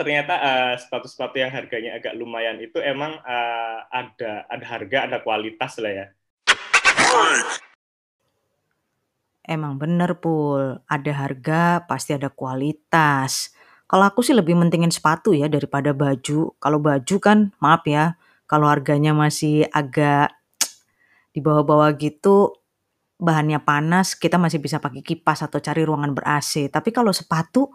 ternyata uh, sepatu-sepatu yang harganya agak lumayan itu emang uh, ada ada harga, ada kualitas lah ya. Emang bener Pul, ada harga pasti ada kualitas. Kalau aku sih lebih mentingin sepatu ya daripada baju. Kalau baju kan maaf ya, kalau harganya masih agak di bawah-bawah gitu, bahannya panas, kita masih bisa pakai kipas atau cari ruangan ber-AC. Tapi kalau sepatu,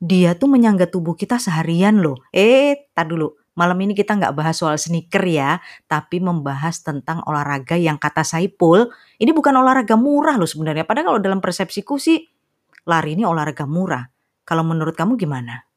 dia tuh menyangga tubuh kita seharian loh. Eh, tak dulu. Malam ini kita nggak bahas soal sneaker ya, tapi membahas tentang olahraga yang kata Saipul, ini bukan olahraga murah loh sebenarnya. Padahal kalau dalam persepsiku sih, lari ini olahraga murah. Kalau menurut kamu gimana?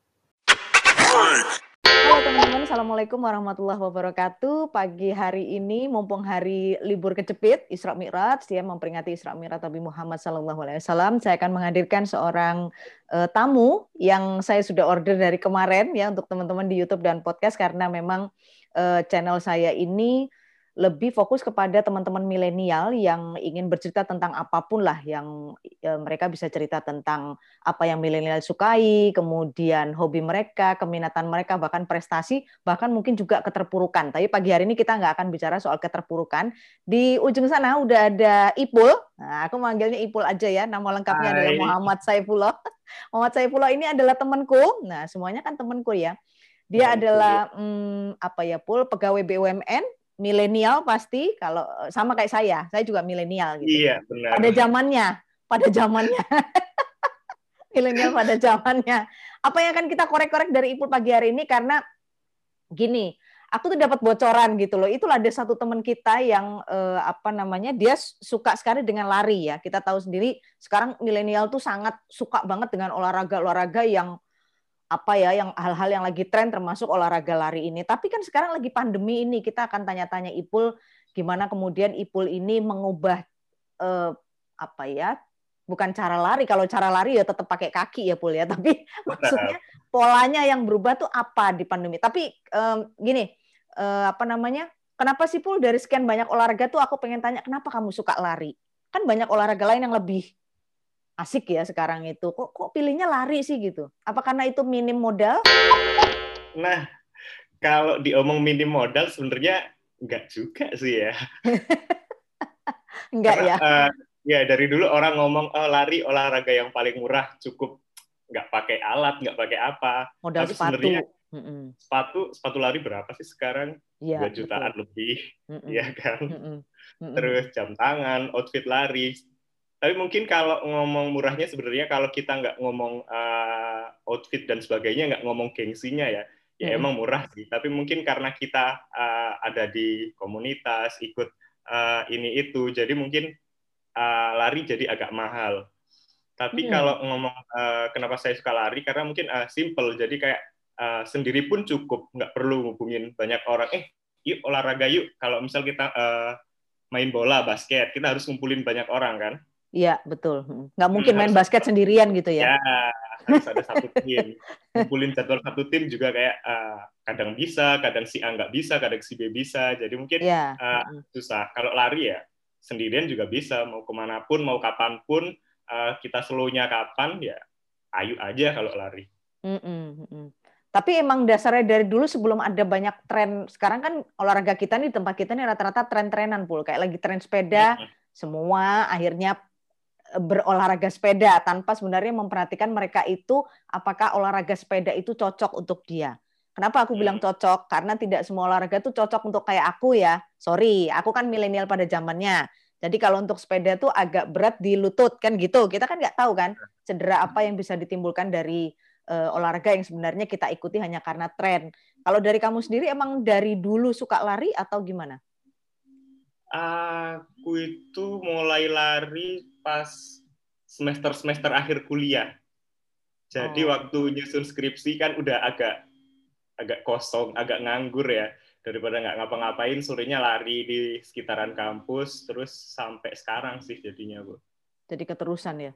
Assalamualaikum warahmatullahi wabarakatuh. Pagi hari ini, mumpung hari libur kecepit, Isra Mi'raj, dia memperingati Isra Mi'raj Nabi Muhammad SAW. Saya akan menghadirkan seorang uh, tamu yang saya sudah order dari kemarin ya untuk teman-teman di YouTube dan podcast karena memang uh, channel saya ini lebih fokus kepada teman-teman milenial yang ingin bercerita tentang apa pun lah yang ya, mereka bisa cerita tentang apa yang milenial sukai, kemudian hobi mereka, keminatan mereka, bahkan prestasi, bahkan mungkin juga keterpurukan. Tapi pagi hari ini kita nggak akan bicara soal keterpurukan. Di ujung sana udah ada Ipul. Nah, aku manggilnya Ipul aja ya. Nama lengkapnya Hai. adalah Muhammad Saifullah. Muhammad Saifullah ini adalah temanku. Nah, semuanya kan temanku ya. Dia adalah hmm, apa ya Pul pegawai BUMN milenial pasti kalau eh, sama kayak saya, saya juga milenial gitu. Iya, benar. Pada zamannya, pada zamannya. milenial pada zamannya. Apa yang akan kita korek-korek dari Ipul pagi hari ini karena gini, aku tuh dapat bocoran gitu loh. Itulah ada satu teman kita yang eh, apa namanya? Dia suka sekali dengan lari ya. Kita tahu sendiri sekarang milenial tuh sangat suka banget dengan olahraga-olahraga yang apa ya yang hal-hal yang lagi tren termasuk olahraga lari ini. Tapi kan sekarang lagi pandemi ini kita akan tanya-tanya Ipul gimana kemudian Ipul ini mengubah eh, apa ya bukan cara lari. Kalau cara lari ya tetap pakai kaki ya Pul ya. Tapi maksudnya polanya yang berubah tuh apa di pandemi? Tapi eh, gini eh, apa namanya kenapa sih Pul dari sekian banyak olahraga tuh aku pengen tanya kenapa kamu suka lari? Kan banyak olahraga lain yang lebih asik ya sekarang itu. Kok kok pilihnya lari sih gitu? Apa karena itu minim modal? Nah, kalau diomong minim modal sebenarnya enggak juga sih ya. enggak ya. Uh, ya dari dulu orang ngomong oh lari olahraga yang paling murah cukup nggak pakai alat nggak pakai apa. Modal Tapi sepatu. Mm-mm. Sepatu sepatu lari berapa sih sekarang? Ya, Dua jutaan betul. lebih, Mm-mm. ya kan. Mm-mm. Mm-mm. Terus jam tangan, outfit lari tapi mungkin kalau ngomong murahnya sebenarnya kalau kita nggak ngomong uh, outfit dan sebagainya, nggak ngomong gengsinya ya, ya hmm. emang murah sih. Tapi mungkin karena kita uh, ada di komunitas, ikut uh, ini itu, jadi mungkin uh, lari jadi agak mahal. Tapi hmm. kalau ngomong uh, kenapa saya suka lari, karena mungkin uh, simple, jadi kayak uh, sendiri pun cukup, nggak perlu ngubungin banyak orang. Eh, yuk olahraga yuk. Kalau misal kita uh, main bola, basket, kita harus ngumpulin banyak orang kan Iya, betul. Hmm. Nggak mungkin main basket sendirian gitu ya. Ya, harus ada satu tim. Kumpulin jadwal satu tim juga kayak uh, kadang bisa, kadang si A nggak bisa, kadang si B bisa. Jadi mungkin ya. uh, susah. Kalau lari ya sendirian juga bisa. Mau ke mana pun, mau kapan pun, uh, kita slownya kapan, ya ayu aja kalau lari. Mm -mm. Tapi emang dasarnya dari dulu sebelum ada banyak tren, sekarang kan olahraga kita nih, tempat kita nih rata-rata tren-trenan, Pul. Kayak lagi tren sepeda, mm -hmm. semua akhirnya berolahraga sepeda tanpa sebenarnya memperhatikan mereka itu apakah olahraga sepeda itu cocok untuk dia. Kenapa aku bilang hmm. cocok? Karena tidak semua olahraga itu cocok untuk kayak aku ya. Sorry, aku kan milenial pada zamannya. Jadi kalau untuk sepeda tuh agak berat di lutut kan gitu. Kita kan nggak tahu kan cedera apa yang bisa ditimbulkan dari uh, olahraga yang sebenarnya kita ikuti hanya karena tren. Kalau dari kamu sendiri emang dari dulu suka lari atau gimana? Aku itu mulai lari pas semester-semester akhir kuliah. Jadi oh. waktu nyusun skripsi kan udah agak agak kosong, agak nganggur ya. Daripada nggak ngapa-ngapain, sorenya lari di sekitaran kampus, terus sampai sekarang sih jadinya, Bu. Jadi keterusan ya?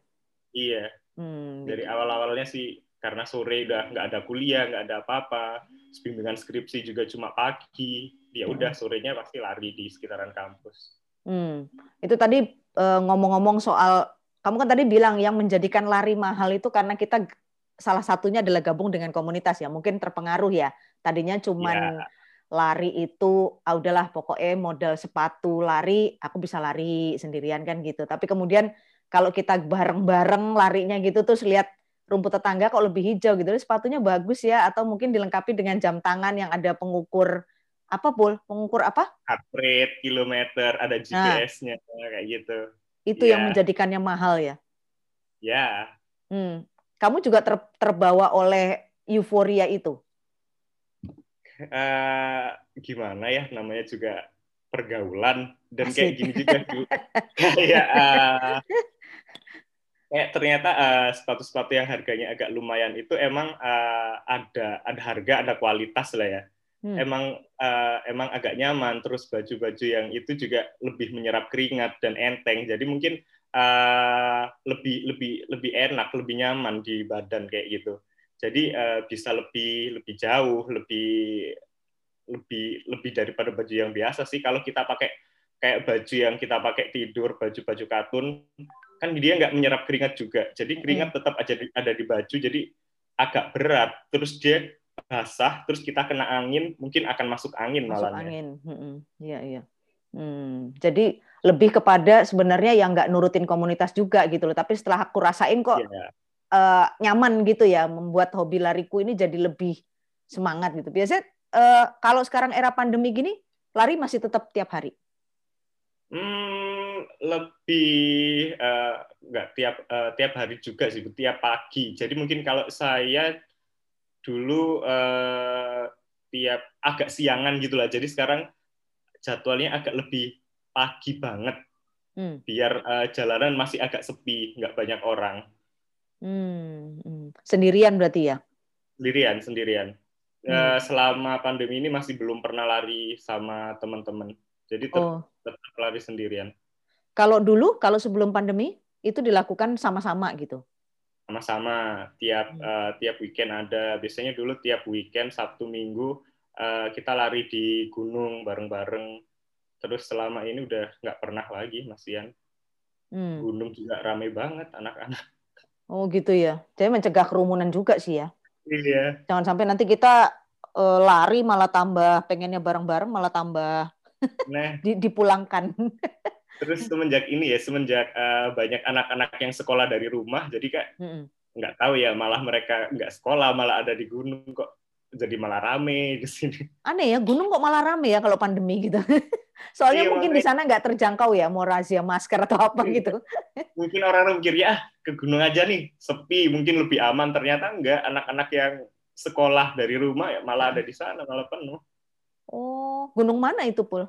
Iya. Hmm, Dari gitu. awal-awalnya sih karena sore udah nggak ada kuliah, nggak ada apa-apa. Bimbingan skripsi juga cuma pagi. Ya hmm. udah sorenya pasti lari di sekitaran kampus. Hmm. Itu tadi Eh, ngomong-ngomong soal kamu kan tadi bilang yang menjadikan lari mahal itu karena kita salah satunya adalah gabung dengan komunitas ya. Mungkin terpengaruh ya. Tadinya cuman yeah. lari itu, ah udahlah pokoknya modal sepatu lari, aku bisa lari sendirian kan gitu. Tapi kemudian kalau kita bareng-bareng larinya gitu terus lihat rumput tetangga kok lebih hijau gitu, sepatunya bagus ya atau mungkin dilengkapi dengan jam tangan yang ada pengukur apa pul pengukur apa? Heart rate kilometer ada GPS-nya nah, kayak gitu. Itu yeah. yang menjadikannya mahal ya? Ya yeah. hmm. kamu juga ter, terbawa oleh euforia itu? Uh, gimana ya? Namanya juga pergaulan dan Asik. kayak gini juga kayak uh, kayak ternyata uh, sepatu-sepatu yang harganya agak lumayan itu emang uh, ada ada harga ada kualitas lah ya hmm. emang uh, emang agak nyaman terus baju-baju yang itu juga lebih menyerap keringat dan enteng. Jadi mungkin uh, lebih lebih lebih enak lebih nyaman di badan kayak gitu. Jadi uh, bisa lebih lebih jauh lebih lebih lebih daripada baju yang biasa sih. Kalau kita pakai kayak baju yang kita pakai tidur baju-baju katun kan dia nggak menyerap keringat juga. Jadi keringat tetap aja ada di baju jadi agak berat. Terus dia basah terus kita kena angin mungkin akan masuk angin masuk malah angin. Iya iya. Hmm. jadi lebih kepada sebenarnya yang nggak nurutin komunitas juga gitu loh. Tapi setelah aku rasain kok yeah. uh, nyaman gitu ya membuat hobi lariku ini jadi lebih semangat gitu. Biasanya uh, kalau sekarang era pandemi gini lari masih tetap tiap hari? Hmm, lebih uh, nggak tiap uh, tiap hari juga sih, tiap pagi. Jadi mungkin kalau saya dulu uh, tiap agak siangan gitulah. Jadi sekarang jadwalnya agak lebih pagi banget. Hmm. Biar uh, jalanan masih agak sepi, nggak banyak orang. Hmm, hmm. Sendirian berarti ya? Sendirian, sendirian. Hmm. Uh, selama pandemi ini masih belum pernah lari sama teman-teman. Jadi ter oh. tetap lari sendirian. Kalau dulu, kalau sebelum pandemi itu dilakukan sama-sama gitu? Sama-sama tiap uh, tiap weekend ada. Biasanya dulu tiap weekend Sabtu Minggu uh, kita lari di gunung bareng-bareng. Terus selama ini udah nggak pernah lagi Masian hmm. gunung juga rame banget anak-anak. Oh gitu ya. Jadi mencegah kerumunan juga sih ya. Iya. Jangan sampai nanti kita uh, lari malah tambah pengennya bareng-bareng malah tambah nah. dipulangkan terus semenjak ini ya semenjak uh, banyak anak-anak yang sekolah dari rumah jadi kak nggak tahu ya malah mereka nggak sekolah malah ada di gunung kok jadi malah rame di sini. Aneh ya gunung kok malah rame ya kalau pandemi gitu. Soalnya iya, mungkin di sana nggak terjangkau ya mau razia masker atau apa iya. gitu. Mungkin orang-orang mikir ya ke gunung aja nih sepi mungkin lebih aman. Ternyata enggak anak-anak yang sekolah dari rumah ya malah ada di sana malah penuh. Oh gunung mana itu pul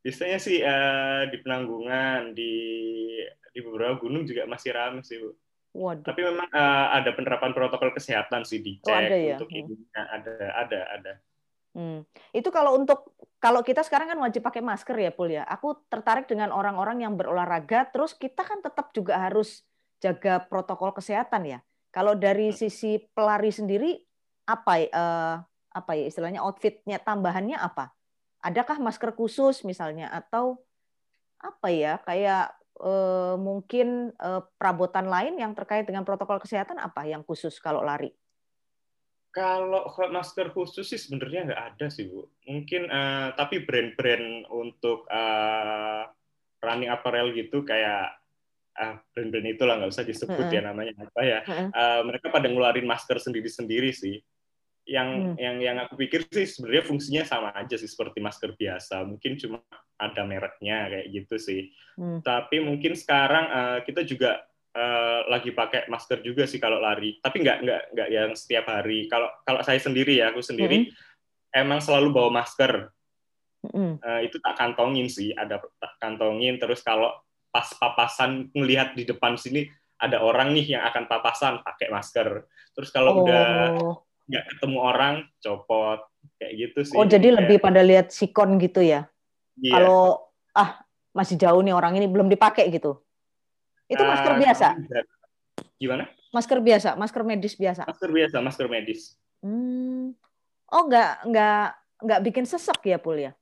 biasanya sih uh, di penanggungan di di beberapa gunung juga masih ramai sih bu. Waduh. Tapi memang uh, ada penerapan protokol kesehatan sih dicek oh, ada ya? untuk hmm. ibunya ada ada ada. Hmm. Itu kalau untuk kalau kita sekarang kan wajib pakai masker ya Pul ya. Aku tertarik dengan orang-orang yang berolahraga terus kita kan tetap juga harus jaga protokol kesehatan ya. Kalau dari hmm. sisi pelari sendiri apa uh, apa ya istilahnya outfitnya tambahannya apa? Adakah masker khusus misalnya atau apa ya kayak eh, mungkin eh, perabotan lain yang terkait dengan protokol kesehatan apa yang khusus kalau lari? Kalau masker khusus sih sebenarnya nggak ada sih bu. Mungkin uh, tapi brand-brand untuk uh, running apparel gitu kayak uh, brand-brand itulah nggak usah disebut uh -uh. ya namanya apa ya. Uh, mereka pada ngeluarin masker sendiri-sendiri sih yang hmm. yang yang aku pikir sih sebenarnya fungsinya sama aja sih seperti masker biasa mungkin cuma ada mereknya kayak gitu sih hmm. tapi mungkin sekarang uh, kita juga uh, lagi pakai masker juga sih kalau lari tapi nggak nggak nggak yang setiap hari kalau kalau saya sendiri ya aku sendiri hmm. emang selalu bawa masker hmm. uh, itu tak kantongin sih ada tak kantongin terus kalau pas papasan ngelihat di depan sini ada orang nih yang akan papasan pakai masker terus kalau oh. udah nggak ketemu orang copot kayak gitu sih. Oh jadi kayak... lebih pada lihat sikon gitu ya? Iya. Kalau ah masih jauh nih orang ini belum dipakai gitu. Itu masker uh, biasa? Gimana? Masker biasa, masker medis biasa. Masker biasa, masker medis. Hmm. Oh nggak nggak nggak bikin sesek ya Pul ya?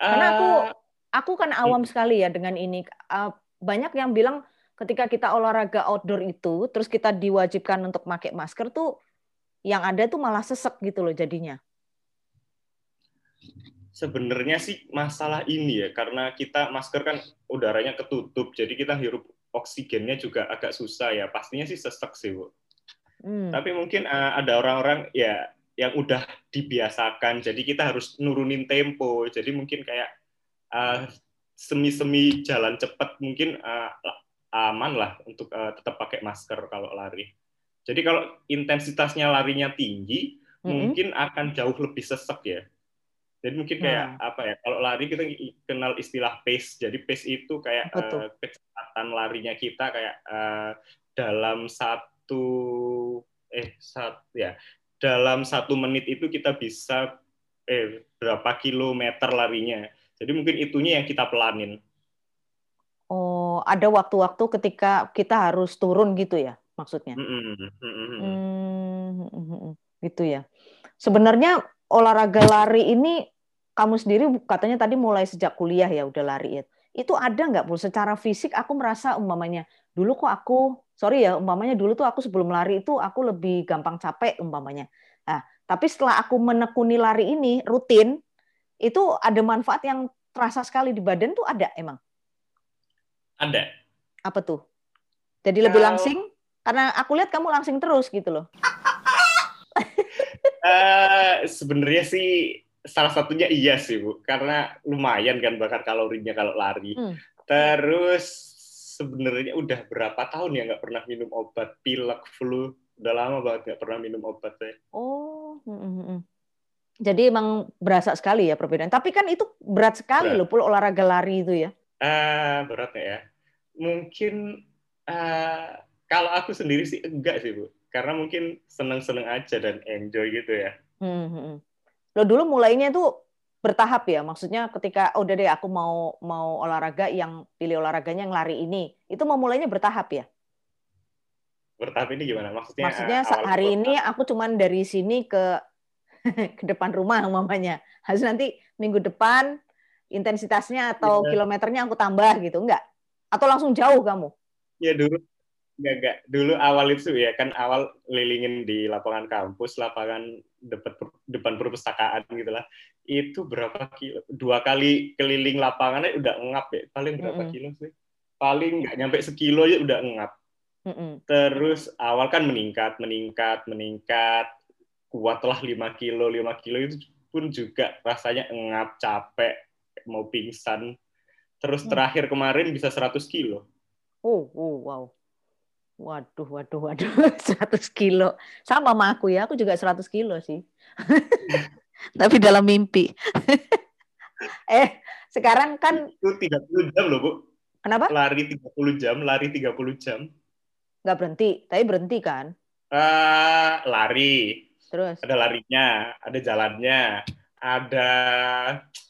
Karena aku uh, aku kan awam hmm. sekali ya dengan ini. Uh, banyak yang bilang ketika kita olahraga outdoor itu, terus kita diwajibkan untuk pakai masker tuh, yang ada tuh malah sesek gitu loh jadinya. Sebenarnya sih masalah ini ya, karena kita masker kan udaranya ketutup, jadi kita hirup oksigennya juga agak susah ya. Pastinya sih sesek sih, Bu. Hmm. Tapi mungkin uh, ada orang-orang ya yang udah dibiasakan, jadi kita harus nurunin tempo. Jadi mungkin kayak uh, semi-semi jalan cepat mungkin uh, aman lah untuk uh, tetap pakai masker kalau lari. Jadi kalau intensitasnya larinya tinggi, mm-hmm. mungkin akan jauh lebih sesek ya. Jadi mungkin kayak nah. apa ya? Kalau lari kita kenal istilah pace. Jadi pace itu kayak uh, kecepatan larinya kita kayak uh, dalam satu eh satu ya dalam satu menit itu kita bisa eh berapa kilometer larinya. Jadi mungkin itunya yang kita pelanin. Oh, ada waktu-waktu ketika kita harus turun gitu ya, maksudnya? Hmm, gitu ya. Sebenarnya olahraga lari ini kamu sendiri katanya tadi mulai sejak kuliah ya udah lari ya. Itu ada nggak bu? Secara fisik aku merasa umpamanya dulu kok aku sorry ya umpamanya dulu tuh aku sebelum lari itu aku lebih gampang capek umpamanya. Nah, tapi setelah aku menekuni lari ini rutin itu ada manfaat yang terasa sekali di badan tuh ada emang. Ada. Apa tuh? Jadi lebih langsing? Karena aku lihat kamu langsing terus gitu loh. uh, Sebenarnya sih salah satunya iya sih bu, karena lumayan kan bakar kalorinya kalau lari. Hmm. Terus sebenarnya udah berapa tahun ya nggak pernah minum obat pilek flu, udah lama banget nggak pernah minum obat ya. Oh. Hmm, hmm. Jadi emang berasa sekali ya perbedaan. Tapi kan itu berat sekali berat. loh, pul olahraga lari itu ya. Uh, berat ya mungkin uh, kalau aku sendiri sih enggak sih bu. Karena mungkin seneng-seneng aja dan enjoy gitu ya. Hmm, hmm, hmm. lo dulu mulainya itu bertahap ya? Maksudnya ketika oh, udah deh aku mau mau olahraga yang pilih olahraganya yang lari ini. Itu mau mulainya bertahap ya? Bertahap ini gimana? Maksudnya maksudnya uh, hari ini aku cuman dari sini ke ke depan rumah mamanya harus nanti minggu depan intensitasnya atau ya. kilometernya aku tambah gitu enggak? Atau langsung jauh kamu? Ya dulu enggak, enggak. Dulu awal itu ya kan awal lilingin di lapangan kampus, lapangan depan depan perpustakaan gitu lah. Itu berapa kilo? Dua kali keliling lapangannya udah ngap ya. Paling berapa mm -hmm. kilo sih? Paling nggak nyampe sekilo ya udah ngap. Mm -hmm. Terus awal kan meningkat, meningkat, meningkat. Kuatlah 5 kilo, 5 kilo itu pun juga rasanya ngap, capek, mau pingsan Terus hmm. terakhir kemarin bisa 100 kilo. Oh, oh wow. Waduh, waduh, waduh. 100 kilo. Sama sama aku ya, aku juga 100 kilo sih. Tapi dalam mimpi. eh, sekarang kan... Itu 30 jam loh, Bu. Kenapa? Lari 30 jam, lari 30 jam. Nggak berhenti, tapi berhenti kan? Uh, lari. Terus? Ada larinya, ada jalannya, ada...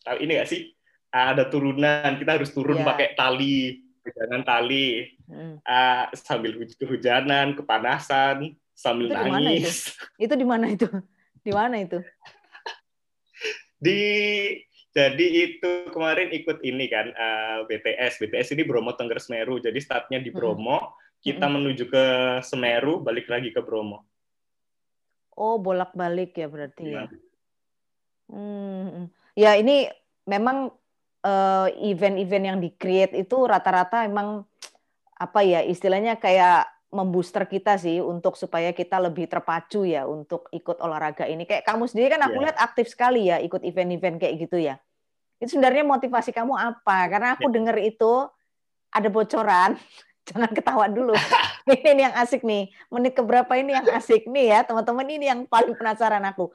Tahu ini nggak sih? ada turunan kita harus turun yeah. pakai tali jangan tali hmm. uh, sambil kehujanan kepanasan sambil itu nangis itu di mana itu di mana itu di jadi itu kemarin ikut ini kan uh, BTS BTS ini Bromo Tengger Semeru jadi startnya di Bromo hmm. kita hmm. menuju ke Semeru balik lagi ke Bromo oh bolak balik ya berarti ya, ya. Hmm. ya ini memang Eh, event-event yang di-create itu rata-rata emang apa ya istilahnya kayak membooster kita sih untuk supaya kita lebih terpacu ya untuk ikut olahraga ini. Kayak kamu sendiri kan aku yeah. lihat aktif sekali ya ikut event-event kayak gitu ya. Itu sebenarnya motivasi kamu apa? Karena aku yeah. dengar itu ada bocoran. Jangan ketawa dulu. ini yang asik nih. Menit keberapa ini yang asik nih ya, teman-teman ini yang paling penasaran aku.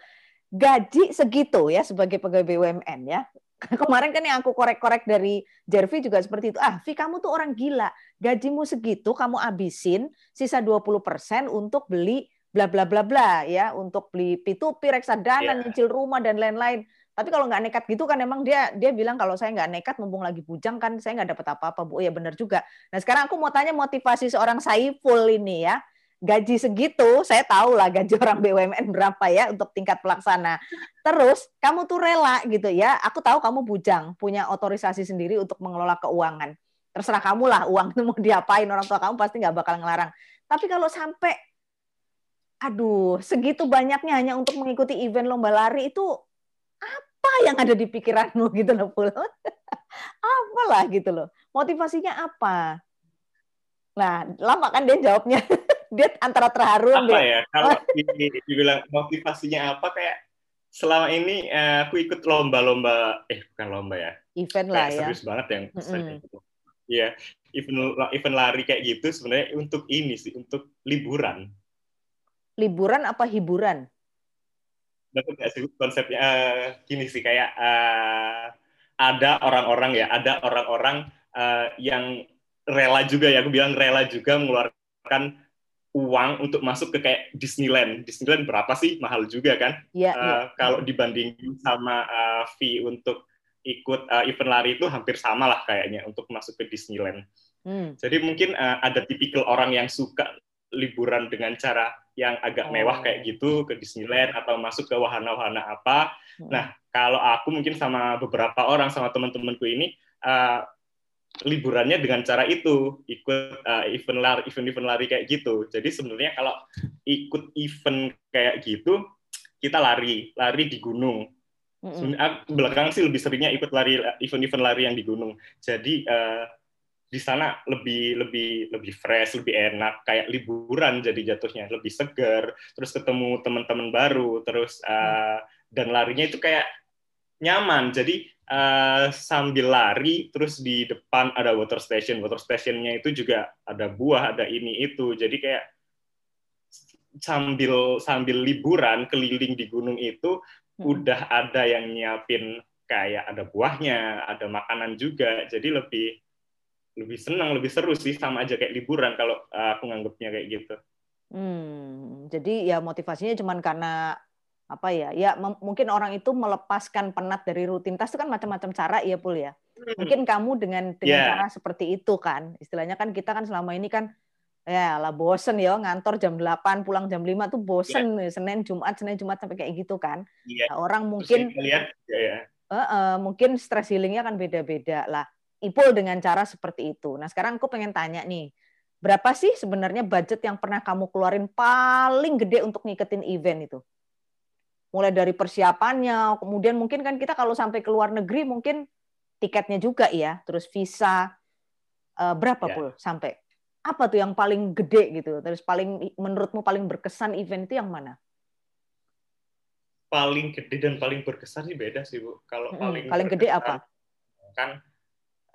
Gaji segitu ya sebagai pegawai BUMN ya. Kemarin kan yang aku korek-korek dari Jervi juga seperti itu. Ah, Vi kamu tuh orang gila. Gajimu segitu kamu abisin sisa 20% untuk beli bla bla bla bla ya, untuk beli P2P, reksadana, yeah. nyicil rumah dan lain-lain. Tapi kalau nggak nekat gitu kan emang dia dia bilang kalau saya nggak nekat mumpung lagi bujang kan saya nggak dapat apa-apa bu. Oh, ya benar juga. Nah sekarang aku mau tanya motivasi seorang Saiful ini ya gaji segitu, saya tahu lah gaji orang BUMN berapa ya untuk tingkat pelaksana. Terus kamu tuh rela gitu ya, aku tahu kamu bujang, punya otorisasi sendiri untuk mengelola keuangan. terserah kamu lah uang itu mau diapain orang tua kamu pasti nggak bakal ngelarang. Tapi kalau sampai aduh segitu banyaknya hanya untuk mengikuti event lomba lari itu apa yang ada di pikiranmu gitu loh Pul? Apalah gitu loh. Motivasinya apa? Nah, lama kan dia jawabnya. Dia antara terharu apa dia. ya kalau dibilang motivasinya apa kayak selama ini uh, aku ikut lomba-lomba eh bukan lomba ya. Event lah ya. serius banget yang mm -hmm. ya event event lari kayak gitu sebenarnya untuk ini sih untuk liburan. Liburan apa hiburan? Betul nggak sih konsepnya? Uh, gini sih kayak uh, ada orang-orang ya ada orang-orang uh, yang rela juga ya. Aku bilang rela juga mengeluarkan uang untuk masuk ke kayak Disneyland. Disneyland berapa sih? Mahal juga kan? Iya. Uh, ya. Kalau dibanding sama uh, fee untuk ikut uh, event lari itu hampir sama lah kayaknya untuk masuk ke Disneyland. Hmm. Jadi mungkin uh, ada tipikal orang yang suka liburan dengan cara yang agak oh. mewah kayak gitu ke Disneyland atau masuk ke wahana-wahana apa. Hmm. Nah, kalau aku mungkin sama beberapa orang sama teman-temanku ini uh, liburannya dengan cara itu ikut uh, event lari event event lari kayak gitu. Jadi sebenarnya kalau ikut event kayak gitu kita lari lari di gunung. Mm-hmm. belakang sih lebih seringnya ikut lari event-event lari yang di gunung. Jadi uh, di sana lebih lebih lebih fresh lebih enak. Kayak liburan jadi jatuhnya lebih segar terus ketemu teman-teman baru terus uh, dan larinya itu kayak nyaman. Jadi uh, sambil lari terus di depan ada water station. Water stationnya itu juga ada buah ada ini itu. Jadi kayak sambil sambil liburan keliling di gunung itu hmm. udah ada yang nyiapin kayak ada buahnya ada makanan juga. Jadi lebih lebih senang lebih seru sih. Sama aja kayak liburan kalau uh, aku nganggapnya kayak gitu. Hmm, jadi ya motivasinya cuma karena apa ya ya mungkin orang itu melepaskan penat dari rutinitas itu kan macam-macam cara ya pul ya hmm. mungkin kamu dengan dengan yeah. cara seperti itu kan istilahnya kan kita kan selama ini kan ya lah bosen ya ngantor jam 8 pulang jam 5 tuh bosen yeah. Senin Jumat Senin Jumat sampai kayak gitu kan yeah. nah, orang mungkin ya, ya. Uh, uh, mungkin stress healingnya kan beda-beda lah Ipul dengan cara seperti itu nah sekarang aku pengen tanya nih berapa sih sebenarnya budget yang pernah kamu keluarin paling gede untuk ngiketin event itu mulai dari persiapannya, kemudian mungkin kan kita kalau sampai ke luar negeri mungkin tiketnya juga ya, terus visa uh, berapa ya. pul sampai? Apa tuh yang paling gede gitu? Terus paling menurutmu paling berkesan event itu yang mana? Paling gede dan paling berkesan sih beda sih bu. Kalau hmm, paling paling gede apa? Kan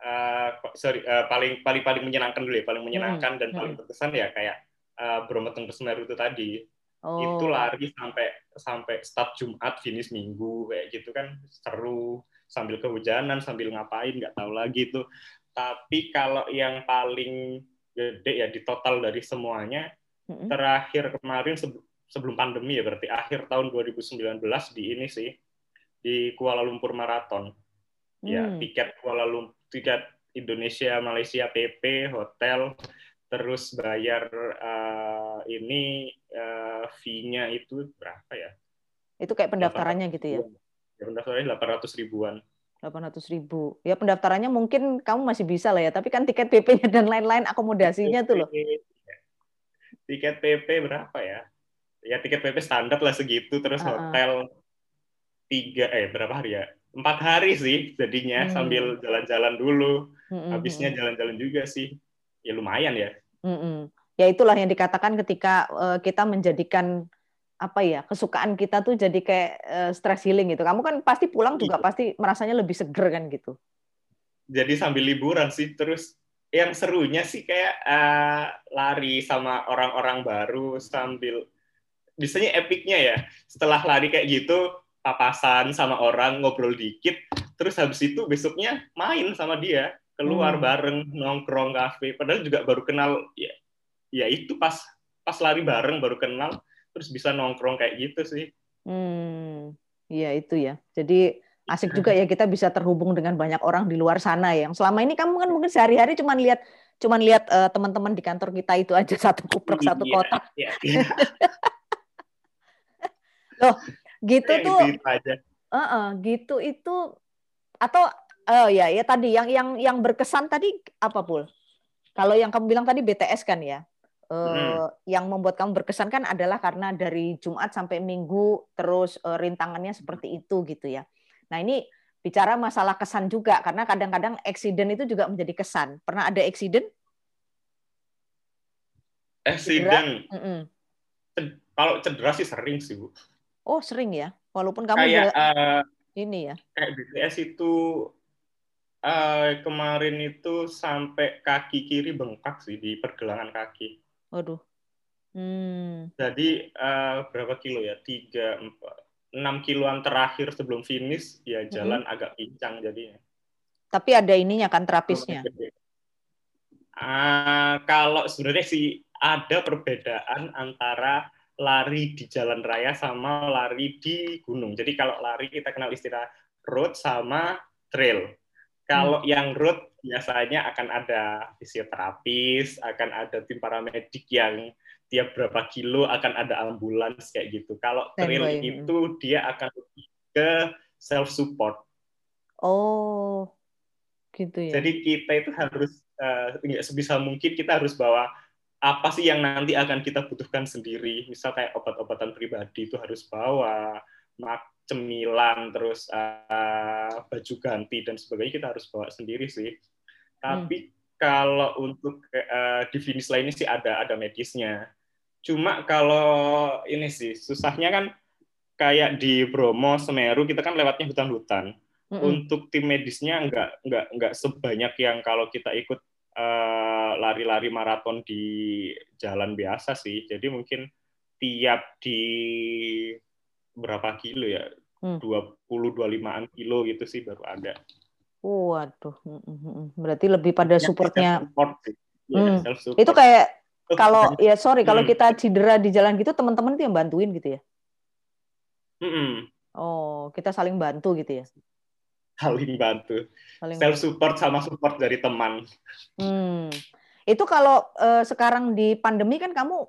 uh, sorry uh, paling paling paling menyenangkan dulu ya, paling menyenangkan hmm. dan paling berkesan ya kayak uh, Brompton Semeru itu tadi Oh. Itu lari sampai sampai start Jumat, finish Minggu kayak gitu kan seru sambil kehujanan, sambil ngapain nggak tahu lagi tuh. Tapi kalau yang paling gede ya di total dari semuanya mm-hmm. terakhir kemarin sebelum pandemi ya berarti akhir tahun 2019 di ini sih di Kuala Lumpur Marathon. Ya, mm. tiket Kuala Lumpur tiket Indonesia Malaysia PP, hotel, terus bayar uh, ini uh, fee-nya itu berapa ya? Itu kayak pendaftarannya gitu ya? Ya pendaftarannya 800 ribuan. 800 ribu. Ya pendaftarannya mungkin kamu masih bisa lah ya, tapi kan tiket PP-nya dan lain-lain akomodasinya tuh loh. Tiket PP berapa ya? Ya tiket PP standar lah segitu, terus uh -uh. hotel tiga eh berapa hari ya? Empat hari sih jadinya hmm. sambil jalan-jalan dulu. Hmm, hmm Habisnya hmm. jalan-jalan juga sih ya lumayan ya. Mm-mm. Ya itulah yang dikatakan ketika uh, kita menjadikan apa ya kesukaan kita tuh jadi kayak uh, stress healing gitu. Kamu kan pasti pulang juga iya. pasti merasanya lebih seger kan gitu. Jadi sambil liburan sih terus yang serunya sih kayak uh, lari sama orang-orang baru sambil biasanya epicnya ya setelah lari kayak gitu papasan sama orang ngobrol dikit terus habis itu besoknya main sama dia keluar hmm. bareng nongkrong kafe padahal juga baru kenal ya ya itu pas pas lari bareng baru kenal terus bisa nongkrong kayak gitu sih hmm iya itu ya jadi asik juga ya kita bisa terhubung dengan banyak orang di luar sana ya yang selama ini kamu kan mungkin sehari-hari cuma lihat cuma lihat uh, teman-teman di kantor kita itu aja satu kuprok satu iya, kotak iya, iya. loh gitu tuh gitu, aja. Uh -uh, gitu itu atau oh ya ya tadi yang yang yang berkesan tadi apa pul? Kalau yang kamu bilang tadi BTS kan ya. Uh, hmm. yang membuat kamu berkesan kan adalah karena dari Jumat sampai Minggu terus uh, rintangannya seperti itu gitu ya. Nah ini bicara masalah kesan juga karena kadang-kadang accident itu juga menjadi kesan. Pernah ada accident? Accident. Mm -mm. Kalau cedera sih sering sih bu. Oh sering ya, walaupun kamu kayak uh, ini ya. Kayak BTS itu uh, kemarin itu sampai kaki kiri bengkak sih di pergelangan kaki. Waduh. Hmm. Jadi uh, berapa kilo ya? Tiga, empat, enam kiloan terakhir sebelum finish ya jalan hmm. agak pincang jadinya. Tapi ada ininya kan terapisnya. Uh, kalau sebenarnya sih ada perbedaan antara lari di jalan raya sama lari di gunung. Jadi kalau lari kita kenal istilah road sama trail. Kalau hmm. yang road biasanya akan ada fisioterapis, akan ada tim paramedik yang tiap berapa kilo akan ada ambulans kayak gitu. Kalau trail itu dia akan ke self support. Oh, gitu ya. Jadi kita itu harus uh, sebisa mungkin kita harus bawa apa sih yang nanti akan kita butuhkan sendiri misal kayak obat-obatan pribadi itu harus bawa mak cemilan terus uh, baju ganti dan sebagainya kita harus bawa sendiri sih tapi hmm. kalau untuk uh, di finish lainnya sih ada ada medisnya cuma kalau ini sih susahnya kan kayak di Bromo Semeru kita kan lewatnya hutan-hutan hmm. untuk tim medisnya nggak nggak nggak sebanyak yang kalau kita ikut Eh, lari-lari uh, maraton di jalan biasa sih. Jadi mungkin tiap di berapa kilo ya? Hmm. 20 25-an kilo gitu sih baru ada. Waduh, hmm, hmm, hmm. berarti lebih pada ya, supportnya. Support Ya, hmm. Itu kayak kalau ya sorry kalau kita cedera di jalan gitu teman-teman tuh yang bantuin gitu ya? Hmm. Oh, kita saling bantu gitu ya? saling bantu. Saling Self support sama support dari teman. Hmm. Itu kalau uh, sekarang di pandemi kan kamu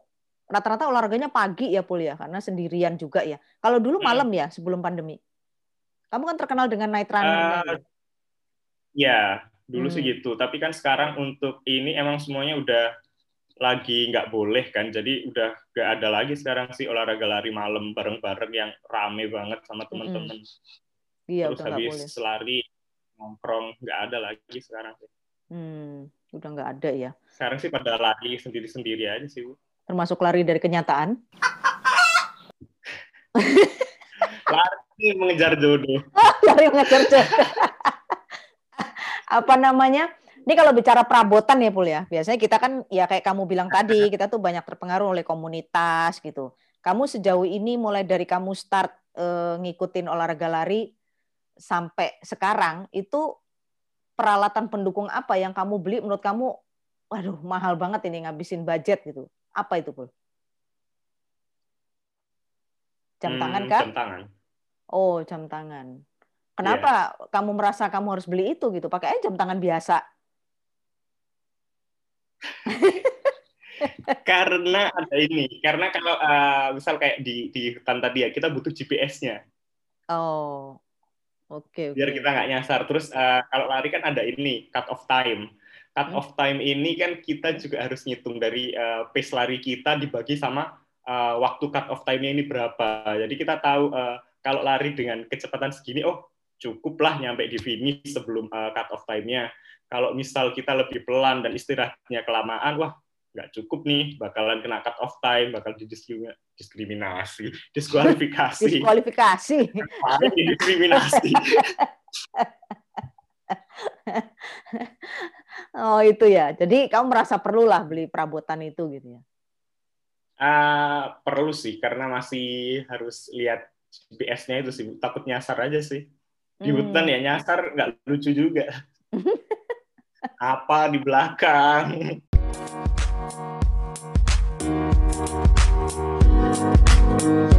rata-rata olahraganya pagi ya Pul ya karena sendirian juga ya. Kalau dulu hmm. malam hmm. ya sebelum pandemi. Kamu kan terkenal dengan night runner. Uh, ya, dulu hmm. sih gitu. Tapi kan sekarang untuk ini emang semuanya udah lagi nggak boleh kan. Jadi udah nggak ada lagi sekarang sih olahraga lari malam bareng-bareng yang rame banget sama teman-teman. Hmm. Iya, Terus udah habis boleh. lari nongkrong nggak ada lagi sekarang sih. Hmm, udah nggak ada ya. Sekarang sih pada lari sendiri-sendiri aja sih, Bu. Termasuk lari dari kenyataan? lari mengejar jodoh. lari mengejar jodoh. Apa namanya? Ini kalau bicara perabotan ya, Pul ya. Biasanya kita kan ya kayak kamu bilang tadi, kita tuh banyak terpengaruh oleh komunitas gitu. Kamu sejauh ini mulai dari kamu start eh, ngikutin olahraga lari, sampai sekarang itu peralatan pendukung apa yang kamu beli menurut kamu waduh mahal banget ini ngabisin budget gitu. Apa itu, Pul? Jam hmm, tangan kan? Jam tangan. Oh, jam tangan. Kenapa yeah. kamu merasa kamu harus beli itu gitu? Pakai aja jam tangan biasa. karena ada ini, karena kalau uh, misal kayak di di hutan tadi ya, kita butuh GPS-nya. Oh, Oke. Okay, Biar kita nggak nyasar. Terus uh, kalau lari kan ada ini cut off time. Cut hmm. off time ini kan kita juga harus ngitung dari uh, pace lari kita dibagi sama uh, waktu cut off time-nya ini berapa. Jadi kita tahu uh, kalau lari dengan kecepatan segini, oh cukuplah nyampe di finish sebelum uh, cut off time-nya. Kalau misal kita lebih pelan dan istirahatnya kelamaan, wah nggak cukup nih, bakalan kena cut off time, bakal didiskriminasi, diskualifikasi. Diskualifikasi. diskriminasi. oh itu ya. Jadi kamu merasa perlulah beli perabotan itu gitu ya? Uh, perlu sih, karena masih harus lihat GPS-nya itu sih. Takut nyasar aja sih. Di hmm. hutan ya nyasar nggak lucu juga. Apa di belakang?